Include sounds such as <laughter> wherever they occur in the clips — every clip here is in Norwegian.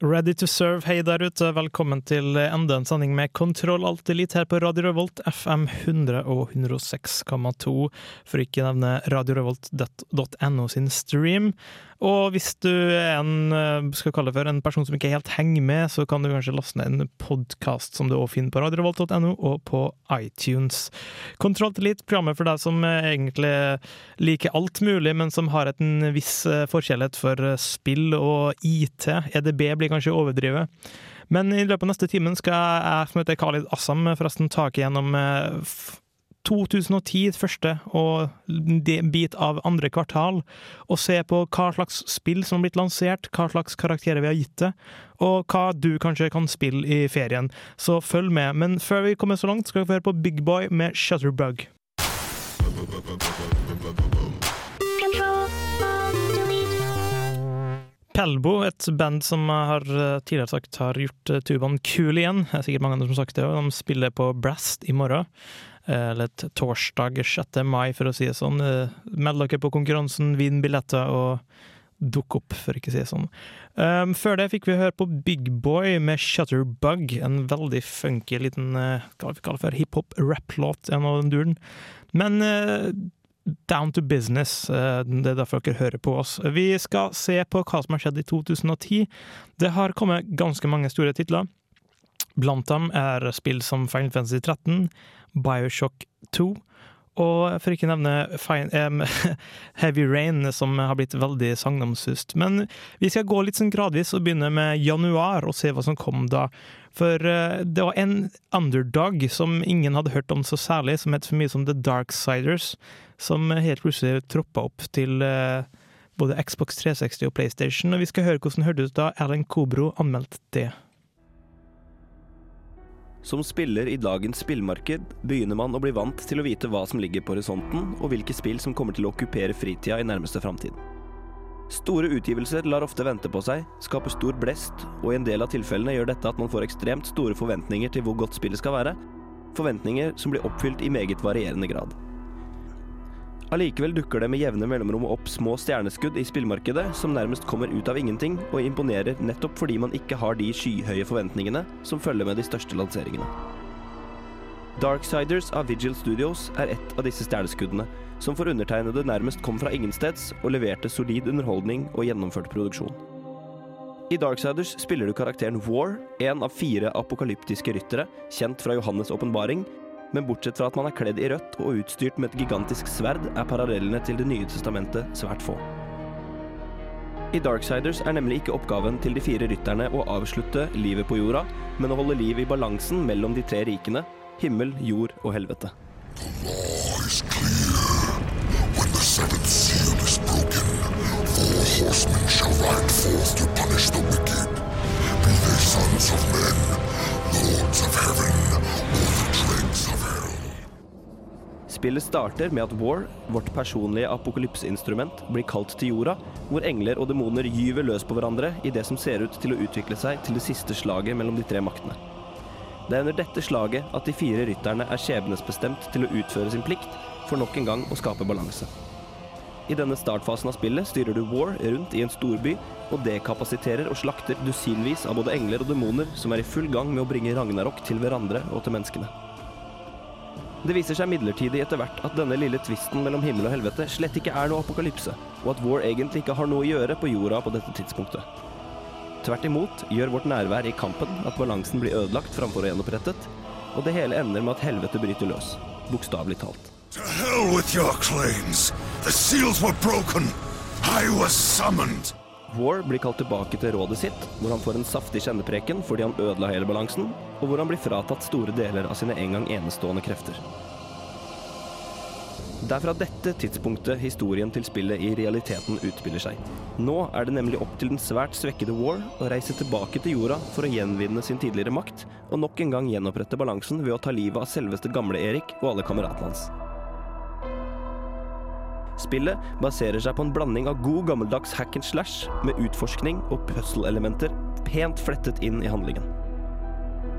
Ready to serve, hei der ute. Velkommen til enda en sending med Kontroll Alt Elite her på Radio Revolt, FM 100 og 106,2, for ikke nevne radiorevolt.no sin stream. Og hvis du er en, eh, skal kalle det for, en person som ikke helt henger med, så kan du kanskje laste ned en podkast som du også finner på radiorevolt.no og på iTunes. Kontroll til litt, programmet for deg som egentlig liker alt mulig, men som har en viss eh, forkjærlighet for eh, spill og IT. EDB blir kanskje overdrevet. Men i løpet av neste timen skal jeg, som heter Khalid Assam, forresten ta gjennom f- 2010 første og bit av andre kvartal, og se på hva slags spill som har blitt lansert, hva slags karakterer vi har gitt det, og hva du kanskje kan spille i ferien. Så følg med. Men før vi kommer så langt, skal vi få høre på Big Boy med Shutterbug. Pelbo, et band som jeg har eh, tidligere sagt har gjort eh, tubaen kul igjen. Det er sikkert mange andre som har sagt det også. De spiller på Blast i morgen. Eh, Eller torsdag 6. mai, for å si det sånn. Eh, Meld dere på konkurransen, vinn billetter og dukk opp, for ikke å si det sånn. Um, før det fikk vi høre på Big Boy med Shutterbug. En veldig funky liten uh, hva vi kaller for hiphop-rap-låt, en av den duren. Men uh, down to business. Det er derfor dere hører på oss. Vi skal se på hva som har skjedd i 2010. Det har kommet ganske mange store titler. Blant dem er spill som Final Fantasy 13, Bioshock 2, og for ikke å nevne fine, em, <laughs> Heavy Rain, som har blitt veldig sagnomsust. Men vi skal gå litt sånn gradvis og begynne med januar og se hva som kom da. For eh, det var en underdog som ingen hadde hørt om så særlig, som het så mye som The Darksiders, som helt plutselig troppa opp til eh, både Xbox 360 og PlayStation. Og vi skal høre hvordan det hørtes ut da Alan Kobro anmeldte det. Som spiller i dagens spillmarked begynner man å bli vant til å vite hva som ligger på horisonten, og hvilke spill som kommer til å okkupere fritida i nærmeste framtid. Store utgivelser lar ofte vente på seg, skaper stor blest, og i en del av tilfellene gjør dette at man får ekstremt store forventninger til hvor godt spillet skal være, forventninger som blir oppfylt i meget varierende grad. Allikevel dukker det med jevne mellomrom opp små stjerneskudd i spillmarkedet som nærmest kommer ut av ingenting og imponerer nettopp fordi man ikke har de skyhøye forventningene som følger med de største lanseringene. Darksiders av Vigil Studios er ett av disse stjerneskuddene, som for undertegnede nærmest kom fra ingensteds og leverte solid underholdning og gjennomført produksjon. I Darksiders spiller du karakteren War, en av fire apokalyptiske ryttere, kjent fra Johannes' åpenbaring, men bortsett fra at man er kledd i rødt og utstyrt med et gigantisk sverd, er parallellene til Det nye testamentet svært få. I Darksiders er nemlig ikke oppgaven til de fire rytterne å avslutte livet på jorda, men å holde liv i balansen mellom de tre rikene, himmel, jord og helvete. sons of men, lords of heaven, or Spillet starter med at War, vårt personlige apokalypseinstrument, blir kalt til jorda, hvor engler og demoner gyver løs på hverandre i det som ser ut til å utvikle seg til det siste slaget mellom de tre maktene. Det er under dette slaget at de fire rytterne er skjebnesbestemt til å utføre sin plikt, for nok en gang å skape balanse. I denne startfasen av spillet styrer du War rundt i en storby og dekapasiterer og slakter dusinvis av både engler og demoner som er i full gang med å bringe Ragnarok til hverandre og til menneskene. Det viser seg midlertidig etter hvert at denne lille tvisten mellom himmel og helvete slett ikke er noe apokalypse, og at War egentlig ikke har noe å gjøre på jorda på dette tidspunktet. Tvert imot gjør vårt nærvær i kampen at balansen blir ødelagt framfor å gjenopprettet, og det hele ender med at helvete bryter løs, bokstavelig talt. To hell with your claims. The seals were broken. I was summoned. War blir kalt tilbake til rådet sitt, hvor han får en saftig kjennepreken fordi han ødela hele balansen, og hvor han blir fratatt store deler av sine en gang enestående krefter. Det er fra dette tidspunktet historien til spillet i realiteten utspiller seg. Nå er det nemlig opp til den svært svekkede War å reise tilbake til jorda for å gjenvinne sin tidligere makt, og nok en gang gjenopprette balansen ved å ta livet av selveste gamle Erik og alle kameratene hans. Spillet baserer seg på en blanding av god gammeldags hack and slash med utforskning og puzzle-elementer pent flettet inn i handlingen.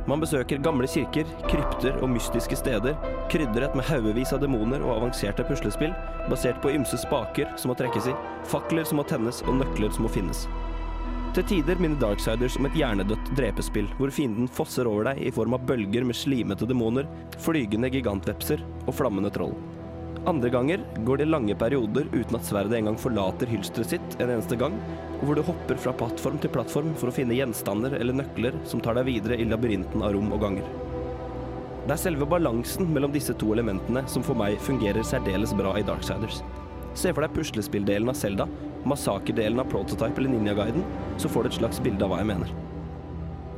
Man besøker gamle kirker, krypter og mystiske steder, krydret med haugevis av demoner og avanserte puslespill, basert på ymse spaker som må trekkes i, fakler som må tennes og nøkler som må finnes. Til tider minner Darksiders om et hjernedødt drepespill, hvor fienden fosser over deg i form av bølger med slimete demoner, flygende gigantvepser og flammende troll. Andre ganger går det lange perioder uten at sverdet engang forlater hylsteret sitt en eneste gang, og hvor du hopper fra plattform til plattform for å finne gjenstander eller nøkler som tar deg videre i labyrinten av rom og ganger. Det er selve balansen mellom disse to elementene som for meg fungerer særdeles bra i Darksiders. Se for deg puslespilldelen av Selda, massakerdelen av Prototype eller Ninja-guiden, så får du et slags bilde av hva jeg mener.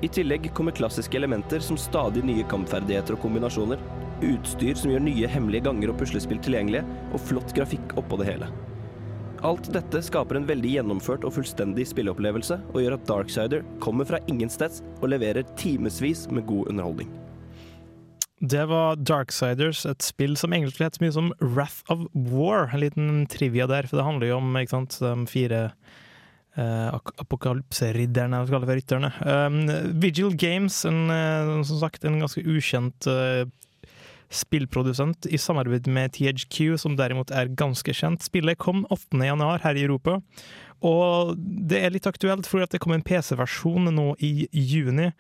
I tillegg kommer klassiske elementer som stadig nye kampferdigheter og kombinasjoner, utstyr som gjør nye hemmelige ganger og puslespill tilgjengelige, og flott grafikk oppå det hele. Alt dette skaper en veldig gjennomført og fullstendig spilleopplevelse, og gjør at Darksider kommer fra ingensteds og leverer timevis med god underholdning. Det var Darksiders, et spill som egentlig het så mye som Wrath of War. En liten trivia der, for det handler jo om ikke sant, de fire eh, ak- apokalypseridderne, hva skal jeg kalle det, rytterne. Um, Vigil Games, en, eh, som sagt en ganske ukjent eh, spillprodusent i samarbeid med THQ, som derimot er ganske kjent. Spillet kom 8. januar her i Europa, og det er litt aktuelt fordi det kom en PC-versjon nå i juni.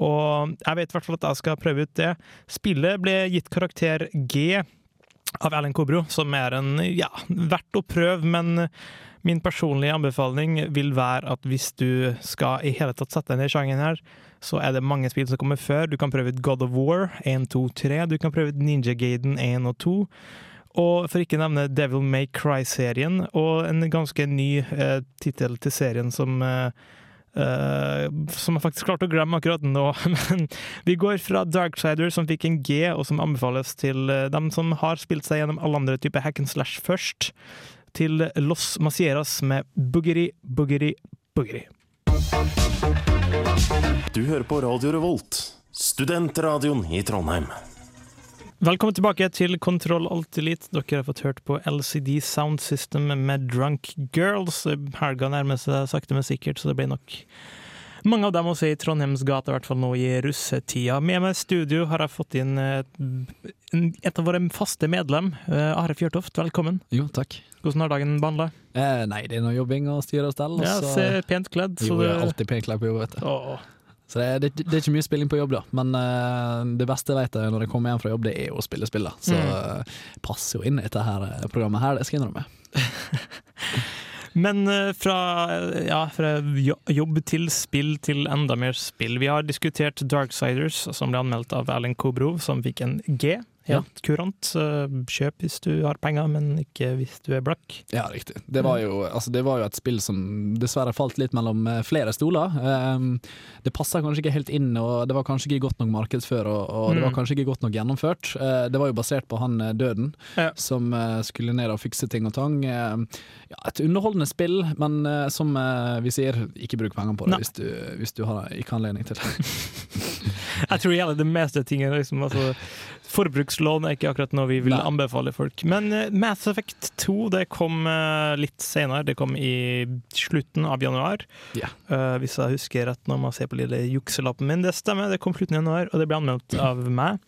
Og jeg vet i hvert fall at jeg skal prøve ut det. Spillet ble gitt karakter G av Erlend Kobro, som er en ja, verdt å prøve, men min personlige anbefaling vil være at hvis du skal i hele tatt sette deg ned i sjangeren her, så er det mange spill som kommer før. Du kan prøve ut God of War 1, 2, 3. Du kan prøve ut Ninja Gaiden 1 og 2. Og for ikke nevne Devil May Cry-serien, og en ganske ny eh, tittel til serien som eh, eh, som jeg faktisk klarte å glemme akkurat nå. <laughs> Men vi går fra Darksider, som fikk en G, og som anbefales til eh, dem som har spilt seg gjennom alle andre typer hack and slash først, til Los Macieras med Boogeri, Boogeri, Boogeri. Du hører på Radio Revolt, studentradioen i Trondheim. Velkommen tilbake til Kontroll Alt Elite. Dere har fått hørt på LCD Sound System med Drunk Girls. Helga nærmer seg sakte, men sikkert, så det blir nok mange av dem også i Trondheims gate, i hvert fall nå i russetida. Med meg i studio har jeg fått inn et, et av våre faste medlem, eh, Are Fjørtoft. Velkommen. Jo, takk. Hvordan har dagen behandla? Eh, nei, det er noe jobbing og styre og stell. Ja, så- ser pent kledd. jo, det- jeg er alltid pent kledd på jobb, vet du. Åh. Så det, det, det er ikke mye spilling på jobb, da. Men uh, det beste jeg vet når jeg kommer hjem fra jobb, det er å spille spill. da. Så Mm. eh, passer jo inn i dette her eh, programmet her, det skal jeg innrømme. <laughs> Men fra, ja, fra jobb til spill til enda mer spill. Vi har diskutert Darksiders, som ble anmeldt av Erlend Kobro, som fikk en G. Helt kurant. Eh, Kjøp hvis du har penger, men ikke hvis du er blakk. Ja, riktig. Det var, jo, altså, det var jo et spill som dessverre falt litt mellom eh, flere stoler. Um, det passa kanskje ikke helt inn, og det var kanskje ikke godt nok markedsfør, og, og det var Mm. kanskje ikke godt nok gjennomført. Eh, det var jo basert på han eh, Døden, Ja. som skulle ned og fikse ting og tang. Eh, ja, et underholdende spill, men som vi sier, ikke bruk penger på det hvis du, hvis du har ikke anledning til det. <laughs> Jeg tror gjerne det meste tingene liksom, altså, Forbrukslån er ikke akkurat noe vi vil Nei. anbefale folk. Men uh, Mass Effect 2 det kom uh, litt senere. Det kom i slutten av januar. Ja. Uh, hvis jeg husker rett når man ser på lille jukselappen min. Det stemmer, det kom slutten av januar, og det ble anmeldt av meg.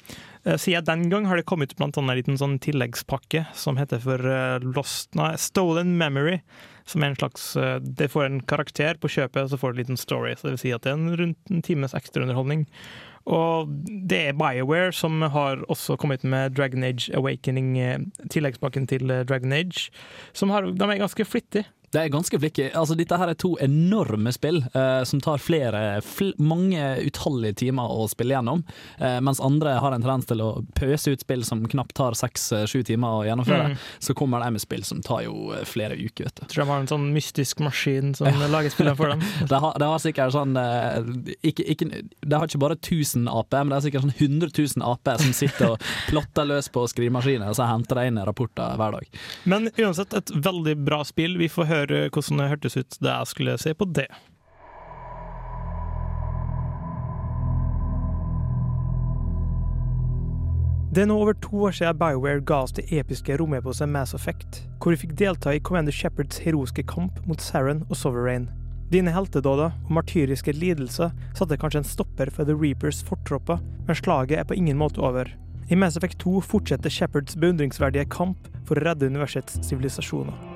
Uh, siden den gang har det kommet blant annet en liten sånn tilleggspakke som heter for eh, Lost, nei, Stolen Memory. Som er en slags eh, Det får en karakter på kjøpet, og så får du en liten story. Så det vil si at det er en rundt en times ekstraunderholdning. Og det er BioWare som har også kommet med Dragon Age Awakening, eh, tilleggspakken til eh, Dragon Age. Har, de er ganske flittige Det er ganske flikke. Altså, dette her er to enorme spill eh, som tar flere, fl mange utallige timer å spille gjennom, eh, mens andre har en tendens til å pøse ut spill som knapt tar seks-sju timer å gjennomføre. Mm. Så kommer det med spill som tar jo eh, flere uker, vet du. Tror de har en sånn mystisk maskin som <laughs> lager spillene for dem. <laughs> Det har, det har sikkert sånn eh, ikke, ikke, Det har ikke bare 1000 AP, men det er sikkert sånn 100 000 AP som sitter og <laughs> plotter løs på skrivemaskiner, og så henter de inn rapporter hver dag. Men uansett, et veldig bra spill. Vi får høre hvordan det hørtes ut da jeg skulle se på det. Det er nå over to år siden BioWare ga oss det episke romeposet Mass Effect, hvor vi fikk delta i Commander Shepherds heroiske kamp mot Saren og Sovereign. Dine heltedåder og martyriske lidelser satte kanskje en stopper for The Reapers fortropper, men slaget er på ingen måte over. I Mass Effect 2 fortsetter Shepherds beundringsverdige kamp for å redde universets sivilisasjoner.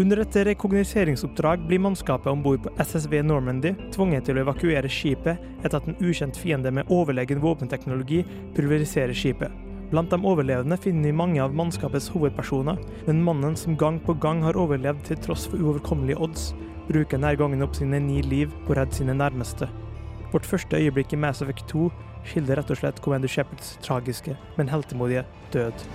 Under et rekognoseringsoppdrag blir mannskapet om bord på SSV Normandy tvunget til å evakuere skipet etter at en ukjent fiende med overlegen våpenteknologi pulveriserer skipet. Blant de overlevende finner vi mange av mannskapets hovedpersoner, men mannen som gang på gang har overlevd til tross for uoverkommelige odds, bruker denne gangen opp sine ni liv på å redde sine nærmeste. Vårt første øyeblikk i Mass Effect 2 skildrer rett og slett Commander Shepherds tragiske, men heltemodige død.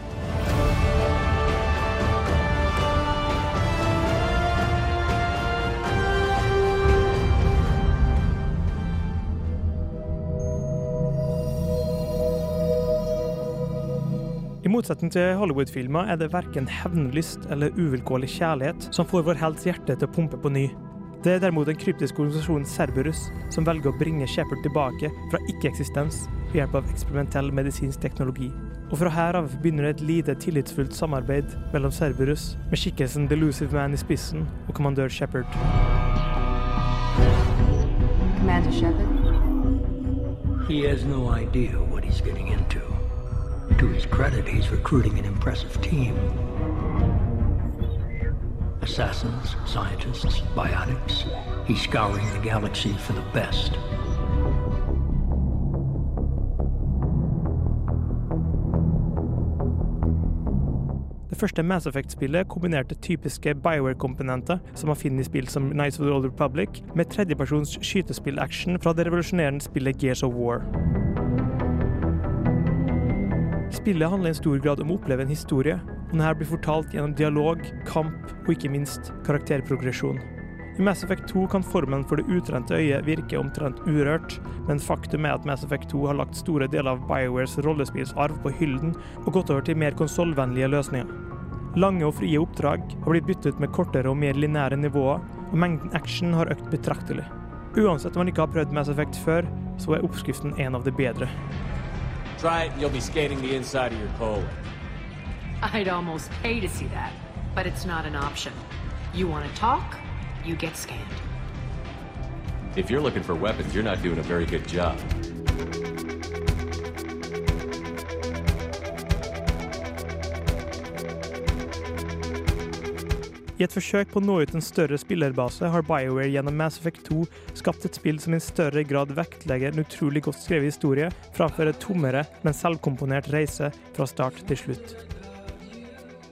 Motsetning til Hollywood-filmer er det verken hevnlyst eller uvilkårlig kjærlighet som får vår helts hjerte til å pumpe på ny. Det er derimot den kryptiske organisasjonen Cerberus som velger å bringe Shepard tilbake fra ikke-eksistens ved hjelp av eksperimentell medisinsk teknologi. Og fra her av begynner det et lite tillitsfullt samarbeid mellom Cerberus, med skikkelsen Delusive Man i spissen, og kommandør Shepard. Commander Shepard, He has no idea what he's getting into. To his credit, he's recruiting an impressive team. Assassins, scientists, biotics. He's scouring the galaxy for the best. Det første Mass Effect-spillet kombinerte typiske Bioware-komponenter som man finner i spill som Knights of the Old Republic, med tredjepersons skytespillaction fra det revolusjonerende spillet Gears of War. Spillet handler i stor grad om å oppleve en historie, og denne blir fortalt gjennom dialog, kamp og ikke minst karakterprogresjon. I Mass Effect 2 kan formen for det utrente øyet virke omtrent urørt, men faktum er at Mass Effect 2 har lagt store deler av BioWares rollespillsarv på hyllen og gått over til mer konsollvennlige løsninger. Lange og frie oppdrag har blitt byttet med kortere og mer lineære nivåer, og mengden action har økt betraktelig. Uansett om man ikke har prøvd Mass Effect før, så er oppskriften en av de bedre. Try it and you'll be skating the inside of your colon. I'd almost pay to see that, but it's not an option. You want to talk, you get scanned. If you're looking for weapons, you're not doing a very good job. I et forsøk på å nå ut en større spillerbase har BioWare gjennom Mass Effect 2 skapt et spill som i større grad vektlegger en utrolig godt skrevet historie, framfor en tommere, men selvkomponert reise fra start til slutt.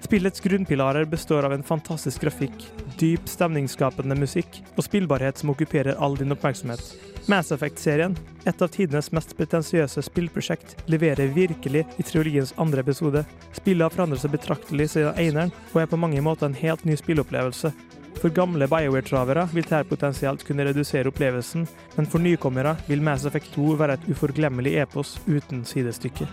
Spillets grunnpilarer består av en fantastisk grafikk, dyp, stemningsskapende musikk og spillbarhet som okkuperer all din oppmerksomhet. Mass Effect-serien, et av tidenes mest pretensiøse spillprosjekt, leverer virkelig i triologiens andre episode. Spillet har forandret seg betraktelig siden eneren, og er på mange måter en helt ny spillopplevelse. For gamle BioWare-travere vil dette potensielt kunne redusere opplevelsen, men for nykommere vil Mass Effect 2 være et uforglemmelig epos uten sidestykke.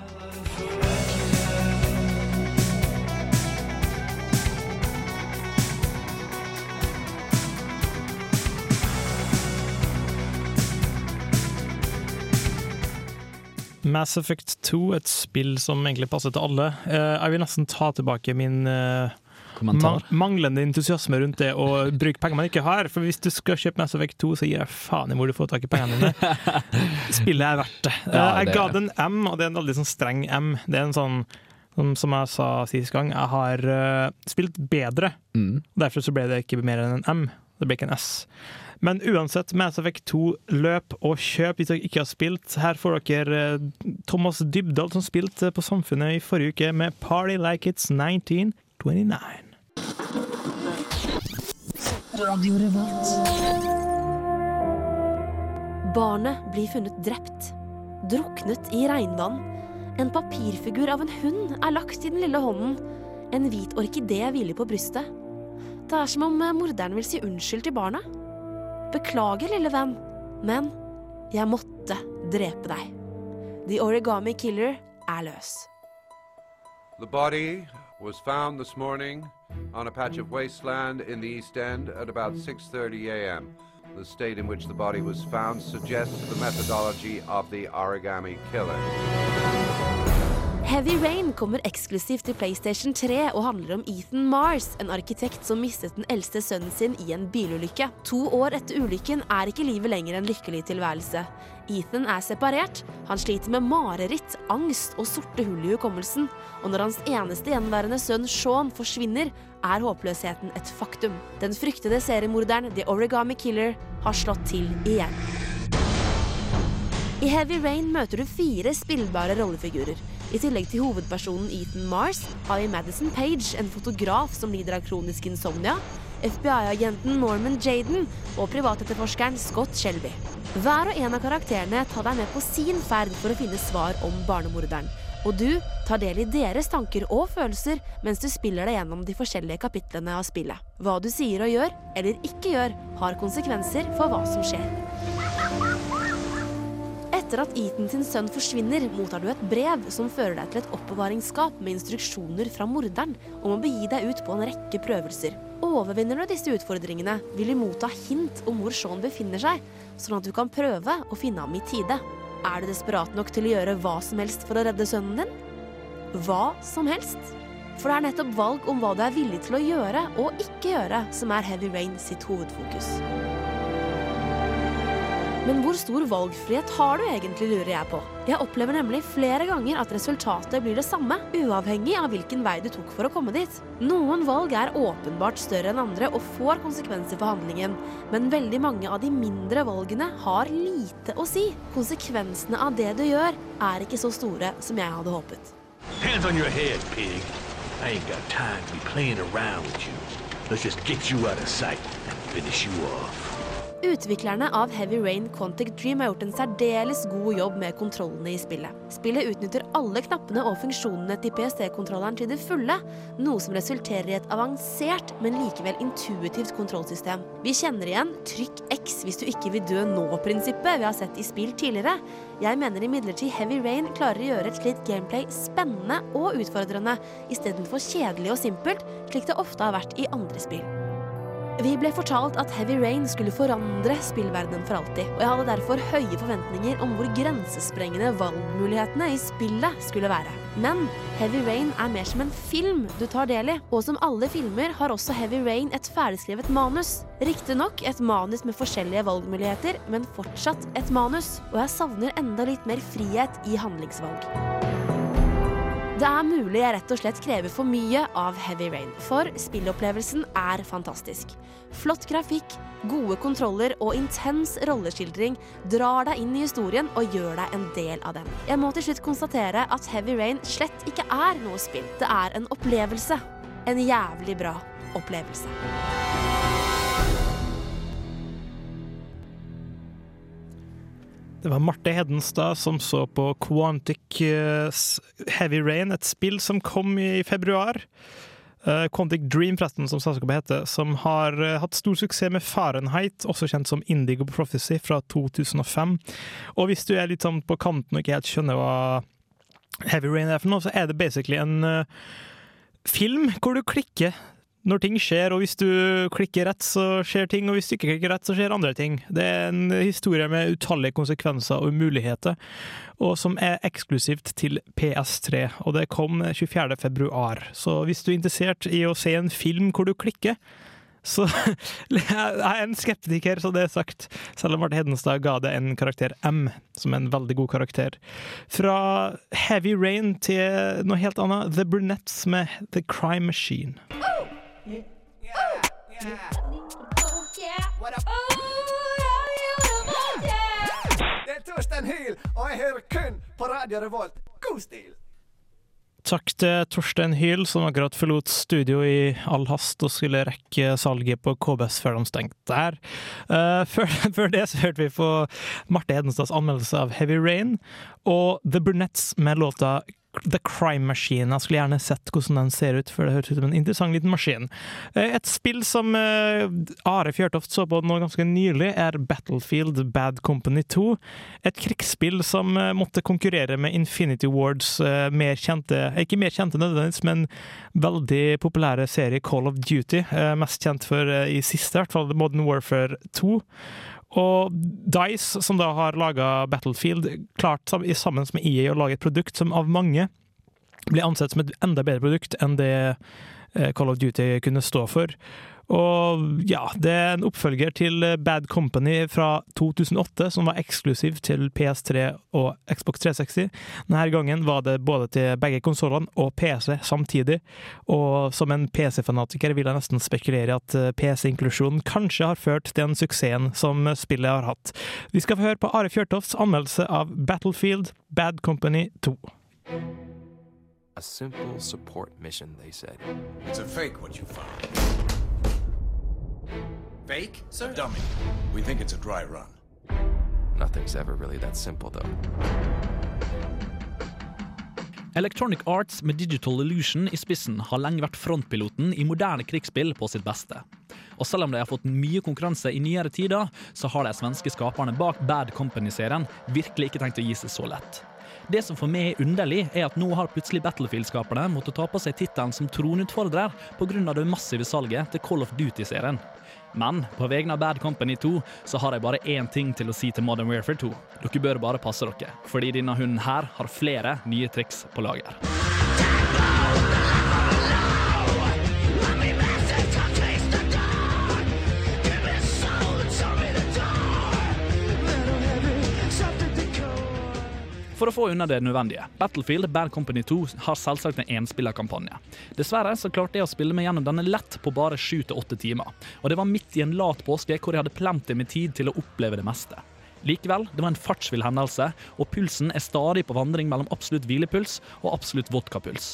Mass Effect 2, et spill som egentlig passer til alle. Eh, Jeg vil nesten ta tilbake min eh, Kommentar. man- manglende entusiasme rundt det å bruke penger man ikke har. For hvis du skal kjøpe Mass Effect 2, så gir jeg faen i hvor du får tak i pengene dine. <laughs> Spillet er verdt det. Ja, det Jeg ga det en M, og det er en veldig sånn streng M. Det er en sånn som, som jeg sa sist gang, jeg har uh, spilt bedre. Mm. Derfor så ble det ikke mer enn en M. Det ble ikke en S. Men uansett, Mass Effect 2, løp og kjøp hvis dere ikke har spilt. Her får dere eh, Thomas Dybdahl som spilte på Samfunnet i forrige uke med Party Like It's 1929. Barnet blir funnet drept. Druknet i regnvann. En papirfigur av en hund er lagt i den lille hånden. En hvit orkidé hviler på brystet. Det er som om eh, morderen vil si unnskyld til barnet. Beklager, lille venn, men jeg måtte drepe deg. The Origami Killer er løs. The body was found this morning on a patch of wasteland in the East End at about 6:30 a.m. The state in which the body was found suggests the methodology of the origami killer. Heavy Rain kommer eksklusivt til PlayStation 3 og handler om Ethan Mars, en arkitekt som mistet den eldste sønnen sin i en bilulykke. To år etter ulykken er ikke livet lenger en lykkelig tilværelse. Ethan er separert, han sliter med mareritt, angst og sorte hull i hukommelsen, og når hans eneste gjenværende sønn Sean forsvinner, er håpløsheten et faktum. Den fryktede seriemorderen The Origami Killer har slått til igjen. I Heavy Rain møter du fire spillbare rollefigurer. I tillegg til hovedpersonen Ethan Mars har vi Madison Page, en fotograf som lider av kronisk insomnia, FBI-agenten Norman Jaden og privatetterforskeren Scott Shelby. Hver og en av karakterene tar deg med på sin ferd for å finne svar om barnemorderen. Og du tar del i deres tanker og følelser mens du spiller deg gjennom de forskjellige kapitlene av spillet. Hva du sier og gjør, eller ikke gjør, har konsekvenser for hva som skjer. Etter at Ethan sin sønn forsvinner, mottar du et brev som fører deg til et oppbevaringsskap med instruksjoner fra morderen om å begi deg ut på en rekke prøvelser. Overvinner du disse utfordringene, vil du motta hint om hvor Shaun befinner seg, sånn at du kan prøve å finne ham i tide. Er du desperat nok til å gjøre hva som helst for å redde sønnen din? Hva som helst? For det er nettopp valg om hva du er villig til å gjøre og ikke gjøre, som er Heavy Rain sitt hovedfokus. Men hvor stor valgfrihet har du egentlig, lurer jeg på. Jeg opplever nemlig flere ganger at resultatet blir det samme, uavhengig av hvilken vei du tok for å komme dit. Noen valg er åpenbart større enn andre og får konsekvenser for handlingen, men veldig mange av de mindre valgene har lite å si. Konsekvensene av det du gjør, er ikke så store som jeg hadde håpet. Hands on your head, pig. I ain't got time to be playing around with you. Let's just get you out of sight and finish you off. Utviklerne av Heavy Rain Quantic Dream har gjort en særdeles god jobb med kontrollene i spillet. Spillet utnytter alle knappene og funksjonene til PST-kontrolleren til det fulle, noe som resulterer i et avansert, men likevel intuitivt kontrollsystem. Vi kjenner igjen 'trykk X hvis du ikke vil dø nå'-prinsippet vi har sett i spill tidligere. Jeg mener imidlertid Heavy Rain klarer å gjøre et slikt gameplay spennende og utfordrende, istedenfor kjedelig og simpelt, slik det ofte har vært i andre spill. Vi ble fortalt at Heavy Rain skulle forandre spillverdenen for alltid, og jeg hadde derfor høye forventninger om hvor grensesprengende valgmulighetene i spillet skulle være. Men Heavy Rain er mer som en film du tar del i, og som alle filmer har også Heavy Rain et ferdigskrevet manus. Riktignok et manus med forskjellige valgmuligheter, men fortsatt et manus, og jeg savner enda litt mer frihet i handlingsvalg. Det er mulig jeg rett og slett krever for mye av Heavy Rain, for spillopplevelsen er fantastisk. Flott grafikk, gode kontroller og intens rolleskildring drar deg inn i historien og gjør deg en del av den. Jeg må til slutt konstatere at Heavy Rain slett ikke er noe spill. Det er en opplevelse. En jævlig bra opplevelse. Det var Marte Hedenstad som så på Quantic eh, Heavy Rain, et spill som kom i februar. Eh, Quantic Dream, forresten, som selskapet heter, som har eh, hatt stor suksess med Fahrenheit, også kjent som Indigo Prophecy, fra 2005. Og hvis du er litt sånn på kanten og ikke helt skjønner hva Heavy Rain er for noe, så er det basically en film hvor du klikker når ting skjer, og hvis du klikker rett, så skjer ting, og hvis du ikke klikker rett, så skjer andre ting. Det er en historie med utallige konsekvenser og muligheter, og som er eksklusivt til PS3, og det kom 24. februar. Så hvis du er interessert i å se en film hvor du klikker, så <laughs> jeg er en skeptiker, så det er sagt. Selv om Marte Hedenstad ga det en karakter M, som er en veldig god karakter. Fra Heavy Rain til noe helt annet, The Brunettes med The Crime Machine. Takk til Torstein Hyl, som akkurat forlot studio i all hast og skulle rekke salget på KBS før de stengte der. Uh, før, <laughs> før, det så hørte vi på Marte Hedenstads anmeldelse av Heavy Rain og The Burnettes med låta The Crime Machine. Jeg skulle gjerne sett hvordan den ser ut, for det høres ut som en interessant liten maskin. Eh, Et spill som eh, Are Fjørtoft så på nå ganske nylig, er Battlefield Bad Company 2. Et krigsspill som eh, måtte konkurrere med Infinity Wards mer kjente, ikke mer kjente nødvendigvis, men veldig populære serie Call of Duty. Mest kjent for i siste, i hvert fall Modern Warfare 2. Og Dice, som da har laga Battlefield, klart sammen med EA å lage et produkt som av mange blir ansett som et enda bedre produkt enn det eh, Call of Duty kunne stå for. Og ja, det er en oppfølger til Bad Company fra 2008, som var eksklusiv til PS3 og Xbox 360. Denne gangen var det både til begge konsollene og PC samtidig. Og som en PC-fanatiker vil jeg nesten spekulere i at eh, PC-inklusjonen kanskje har ført til den suksessen som spillet har hatt. Vi skal få høre på Are Fjørtofts anmeldelse av Battlefield Bad Company 2. A simple support mission, they said. It's a fake what you found. Fake, sir? Dummy. We think it's a dry run. Nothing's ever really that simple, though. Electronic Arts med Digital Illusion i spissen har lenge vært frontpiloten i moderne krigsspill på sitt beste. Og selv om de har fått mye konkurranse i nyere tider, så har de svenske skaperne bak Bad Company-serien virkelig ikke tenkt å gi seg så lett. Det som for meg er underlig, er at nå har plutselig Battlefield-skaperne måttet ta på seg tittelen som tronutfordrer pga. det massive salget til Call of Duty-serien. Men på vegne av Bad Company 2 så har jeg bare én ting til å si til Modern Warfare 2. Dere bør bare passe dere, fordi denne hunden her har flere nye triks på lager. For å få unna det nødvendige. Battlefield Bad Company 2 har selvsagt en enspillerkampanje. Dessverre så klarte jeg å spille meg gjennom denne lett på bare 7-8 timer. Og det var midt i en lat påske hvor jeg hadde plenty med tid til å oppleve det meste. Likevel, det var en fartsvill hendelse, og pulsen er stadig på vandring mellom absolutt hvilepuls og absolutt vodkapuls.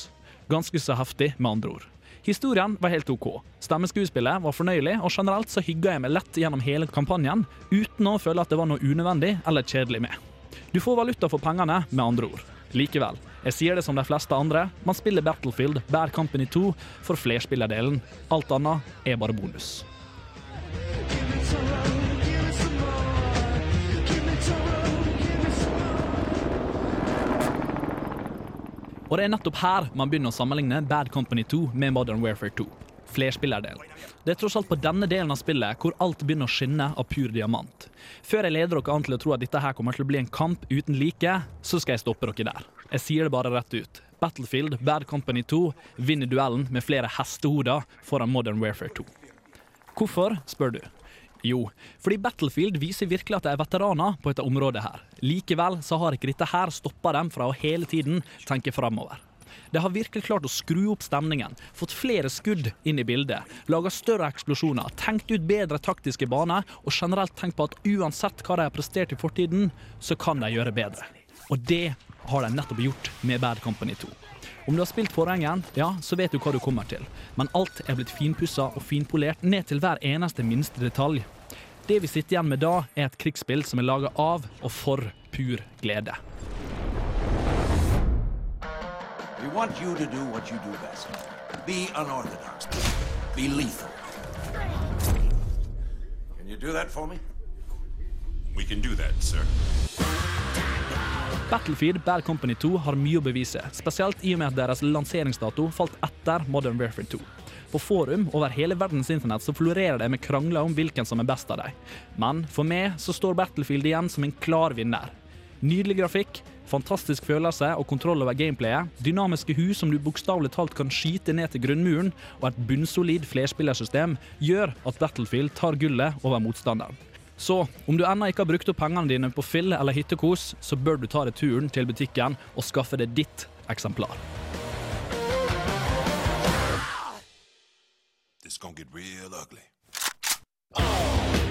Ganske så heftig, med andre ord. Historien var helt OK. Stemmeskuespillet var fornøyelig, og generelt så hygga jeg meg lett gjennom hele kampanjen, uten å føle at det var noe unødvendig eller kjedelig med. Du får valuta for pengene, med andre ord. Likevel, jeg sier det som de fleste andre, man spiller Battlefield Bad Company 2 for flerspillerdelen. Alt annet er bare bonus. Og det er nettopp her man begynner å sammenligne Bad Company 2 med Modern Warfare 2. Flerspillerdelen. Det er tross alt på denne delen av spillet hvor alt begynner å skinne av pur diamant. Før jeg leder dere an til å tro at dette her kommer til å bli en kamp uten like, så skal jeg stoppe dere der. Jeg sier det bare rett ut. Battlefield Bad Company 2 vinner duellen med flere hestehoder foran Modern Warfare 2. Hvorfor, spør du. Jo, fordi Battlefield viser virkelig at de er veteraner på dette området her. Likevel så har ikke dette her stoppa dem fra å hele tiden tenke framover. De har virkelig klart å skru opp stemningen, fått flere skudd inn i bildet, laga større eksplosjoner, tenkt ut bedre taktiske baner og generelt tenkt på at uansett hva de har prestert i fortiden, så kan de gjøre bedre. Og det har de nettopp gjort med Bad Company 2. Om du har spilt forhengen, ja, så vet du hva du kommer til. Men alt er blitt finpussa og finpolert ned til hver eneste minste detalj. Det vi sitter igjen med da, er et krigsspill som er laga av og for pur glede. We want you to do what you do best. Be unorthodox. Be lethal. Can you do that for me? We can do that, sir. Battlefield Bad Company 2 har mye å bevise, spesielt i og med at deres lanseringsdato falt etter Modern Warfare 2. På forum over hele verdens internett så florerer det med krangler om hvilken som er best av dem. Men for meg så står Battlefield igjen som en klar vinner. Nydelig grafikk, fantastisk følelse og kontroll over gameplayet, dynamiske hus som du bokstavelig talt kan skyte ned til grunnmuren, og et bunnsolid flerspillersystem gjør at Battlefield tar gullet over motstanderen. Så om du ennå ikke har brukt opp pengene dine på fill eller hyttekos, så bør du ta deg turen til butikken og skaffe deg ditt eksemplar. This gonna get real ugly. Affirmative.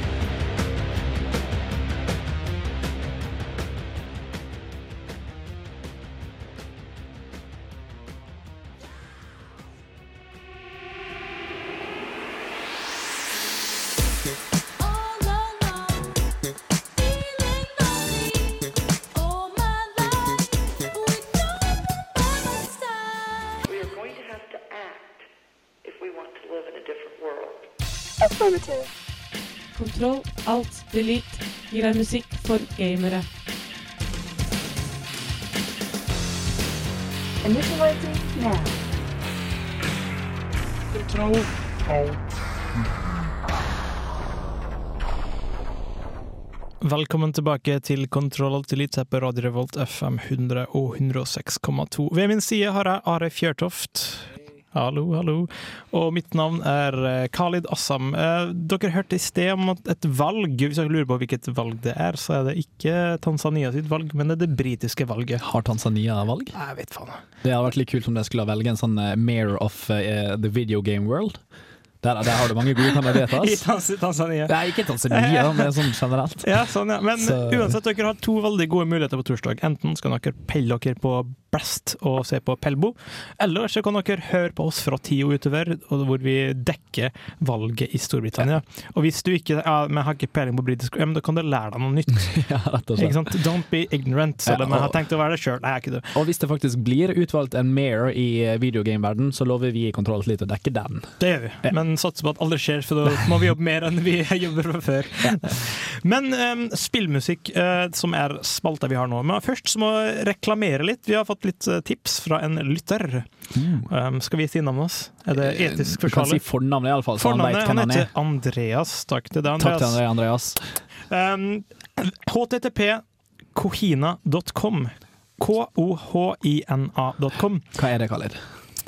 Kontroll, alt, delete gir deg musikk for gamere. Initializing now. Kontroll, alt. Velkommen tilbake til Kontroll Alt Elite her på Radio Revolt FM 100 og 106,2. Ved min side har jeg Are Fjørtoft. Hallo, hallo. Og mitt navn er eh, Khalid Assam. Eh, Dere hørte i sted om et valg. Hvis dere lurer på hvilket valg det er, så er det ikke Tanzania sitt valg, men det er det britiske valget. Har Tanzania valg? Jeg vet faen. Det hadde vært litt kult om de skulle velge en sånn eh, mayor of the video game world. Der, der har du mange gode kandidater. <laughs> I. Tans- Tanzania. Nei, ikke Tanzania, <laughs> men sånn generelt. Ja, sånn, ja. Men Så- uansett, dere har to veldig gode muligheter på torsdag. Enten skal dere pelle dere på Blast og se på Pelbo, eller så kan dere høre på oss fra tida utover, hvor vi dekker valget i Storbritannia. Og hvis du ikke ja, men har ikke peiling på britisk, ja, men da kan du lære deg noe nytt. <laughs> ja, rett og slett. Don't be ignorant, selv om Ja, jeg har tenkt å være det sjøl. Og hvis det faktisk blir utvalgt en mayor i videogameverden, så lover vi i Kontroll litt å dekke den. Det gjør vi, men satser på at aldri skjer, for da må vi jobbe mer enn vi <laughs> jobber fra før. Men um, spillmusikk, uh, som er spalta vi har nå. Men først så må jeg reklamere litt. Vi har fått litt eh, tips fra en lytter. Um, skal vi si navnet hans? Er det etisk Du kan si forsvarlig? fornavnet, iallfall, Fornavnet, han han han heter er. Andreas. Takk til deg, Andreas. Takk til deg, Andreas. Um, http kohina.com. K-o-h-i-n-a.com. Hva er det, Khalid?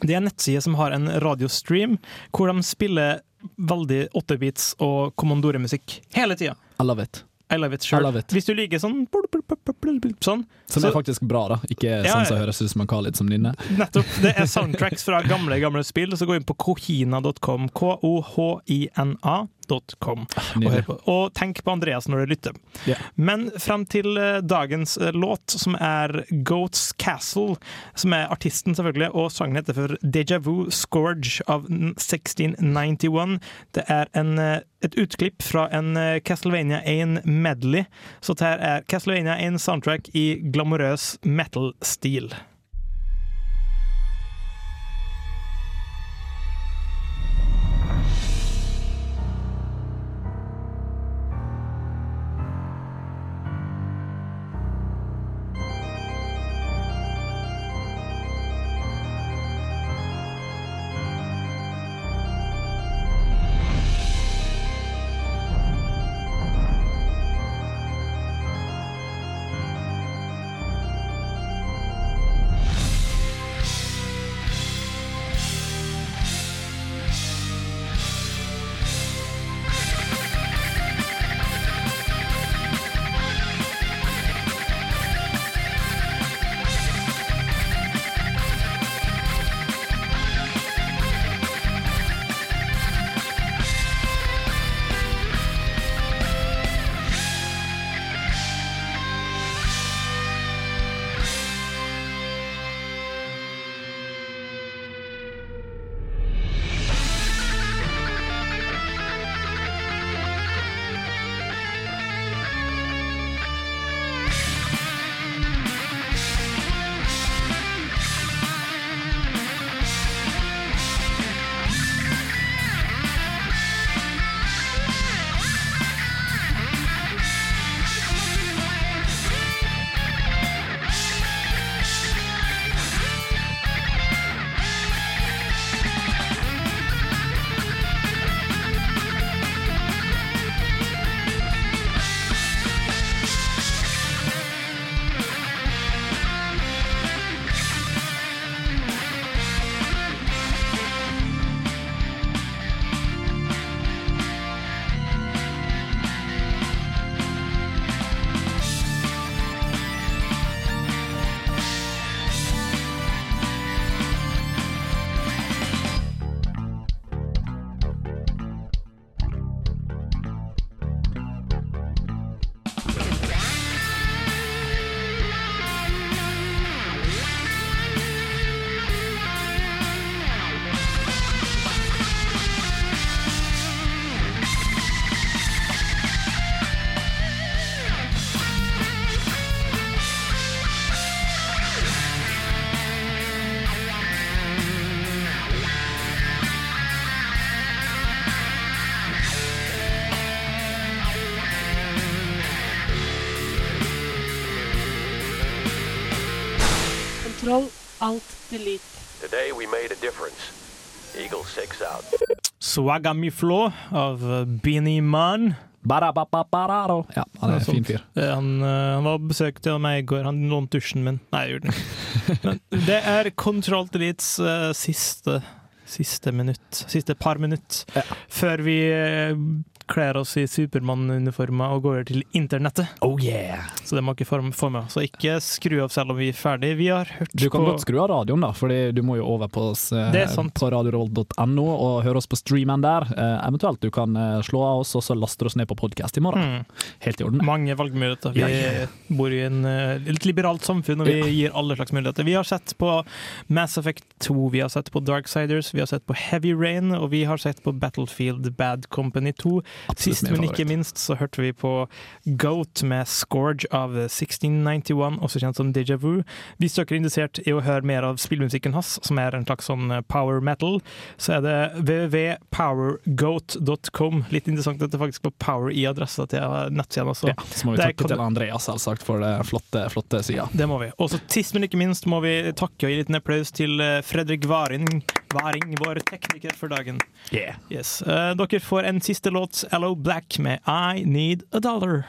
Det er en nettside som har en radiostream hvor de spiller veldig 8-bits og kommandoremusikk hele tida. I love it. I love it sjøl. Hvis du liker sånn sånn, Som så- er faktisk bra, da. Ikke Ja, sånn som høres ut som en Khalid som nynner. Nettopp. Det er soundtracks fra gamle gamle spill. Så gå inn på kohina.com. Og, nydelig. og tenk på Andreas når du lytter. Yeah. Men frem til eh, dagens eh, låt, som er Goats Castle, som er artisten, selvfølgelig, og sangen heter for Deja Vu Scourge av 1691. Det er en, eh, et utklipp fra en Castlevania 1 medley. Så det her er Castlevania 1 soundtrack i glamorøs metal-stil. Delete. Today we made a difference. Eagle 6 out. Swagamiflo av Beanie Man. Ba-da-ba-ba-ba-da-do. Ja, han er en fin fyr. Eh, Han, eh, han var på besøk til meg i går. Han lånte dusjen min. Nei, jeg gjorde den. Men det er Control Deletes uh, siste, siste minutt. Siste par minutt. Før vi eh, kler oss i Supermann-uniformer og går til internettet. Oh yeah! Så det må ikke få med. Så ikke skru av selv om vi er ferdig. Vi har hørt Du kan på godt skru av radioen, da, Fordi du må jo over på, oss, eh, på radiorevolt.no og høre oss på streamen der. Eh, eventuelt du kan eh, slå av oss, og så laster du oss ned på podkast i morgen. Mm. Helt i orden. Mange valgmuligheter. Vi Ja, ja, ja. bor i en eh, litt liberalt samfunn, og vi gir alle slags muligheter. Vi har sett på Mass Effect 2, vi har sett på Darksiders, vi har sett på Heavy Rain, og vi har sett på Battlefield Bad Company 2. Sist, men ikke minst, så hørte vi på Goat med Scourge av 1691, også kjent som Deja Vu. Hvis dere er interessert i å høre mer av spillmusikken hans, som er en slags sånn power metal, så er det www.powergoat.com. Litt interessant at det faktisk var power i adressa til nettsiden også. Ja, så må vi takke til Andreas selvsagt for det flotte, flotte sida. det må vi. Og så sist, men ikke minst, må vi takke og gi en liten applaus til eh, Fredrik Varing, Varing vår tekniker for dagen. Yes. Uh, dere får en siste låt, Hello Black, med I Need a Dollar.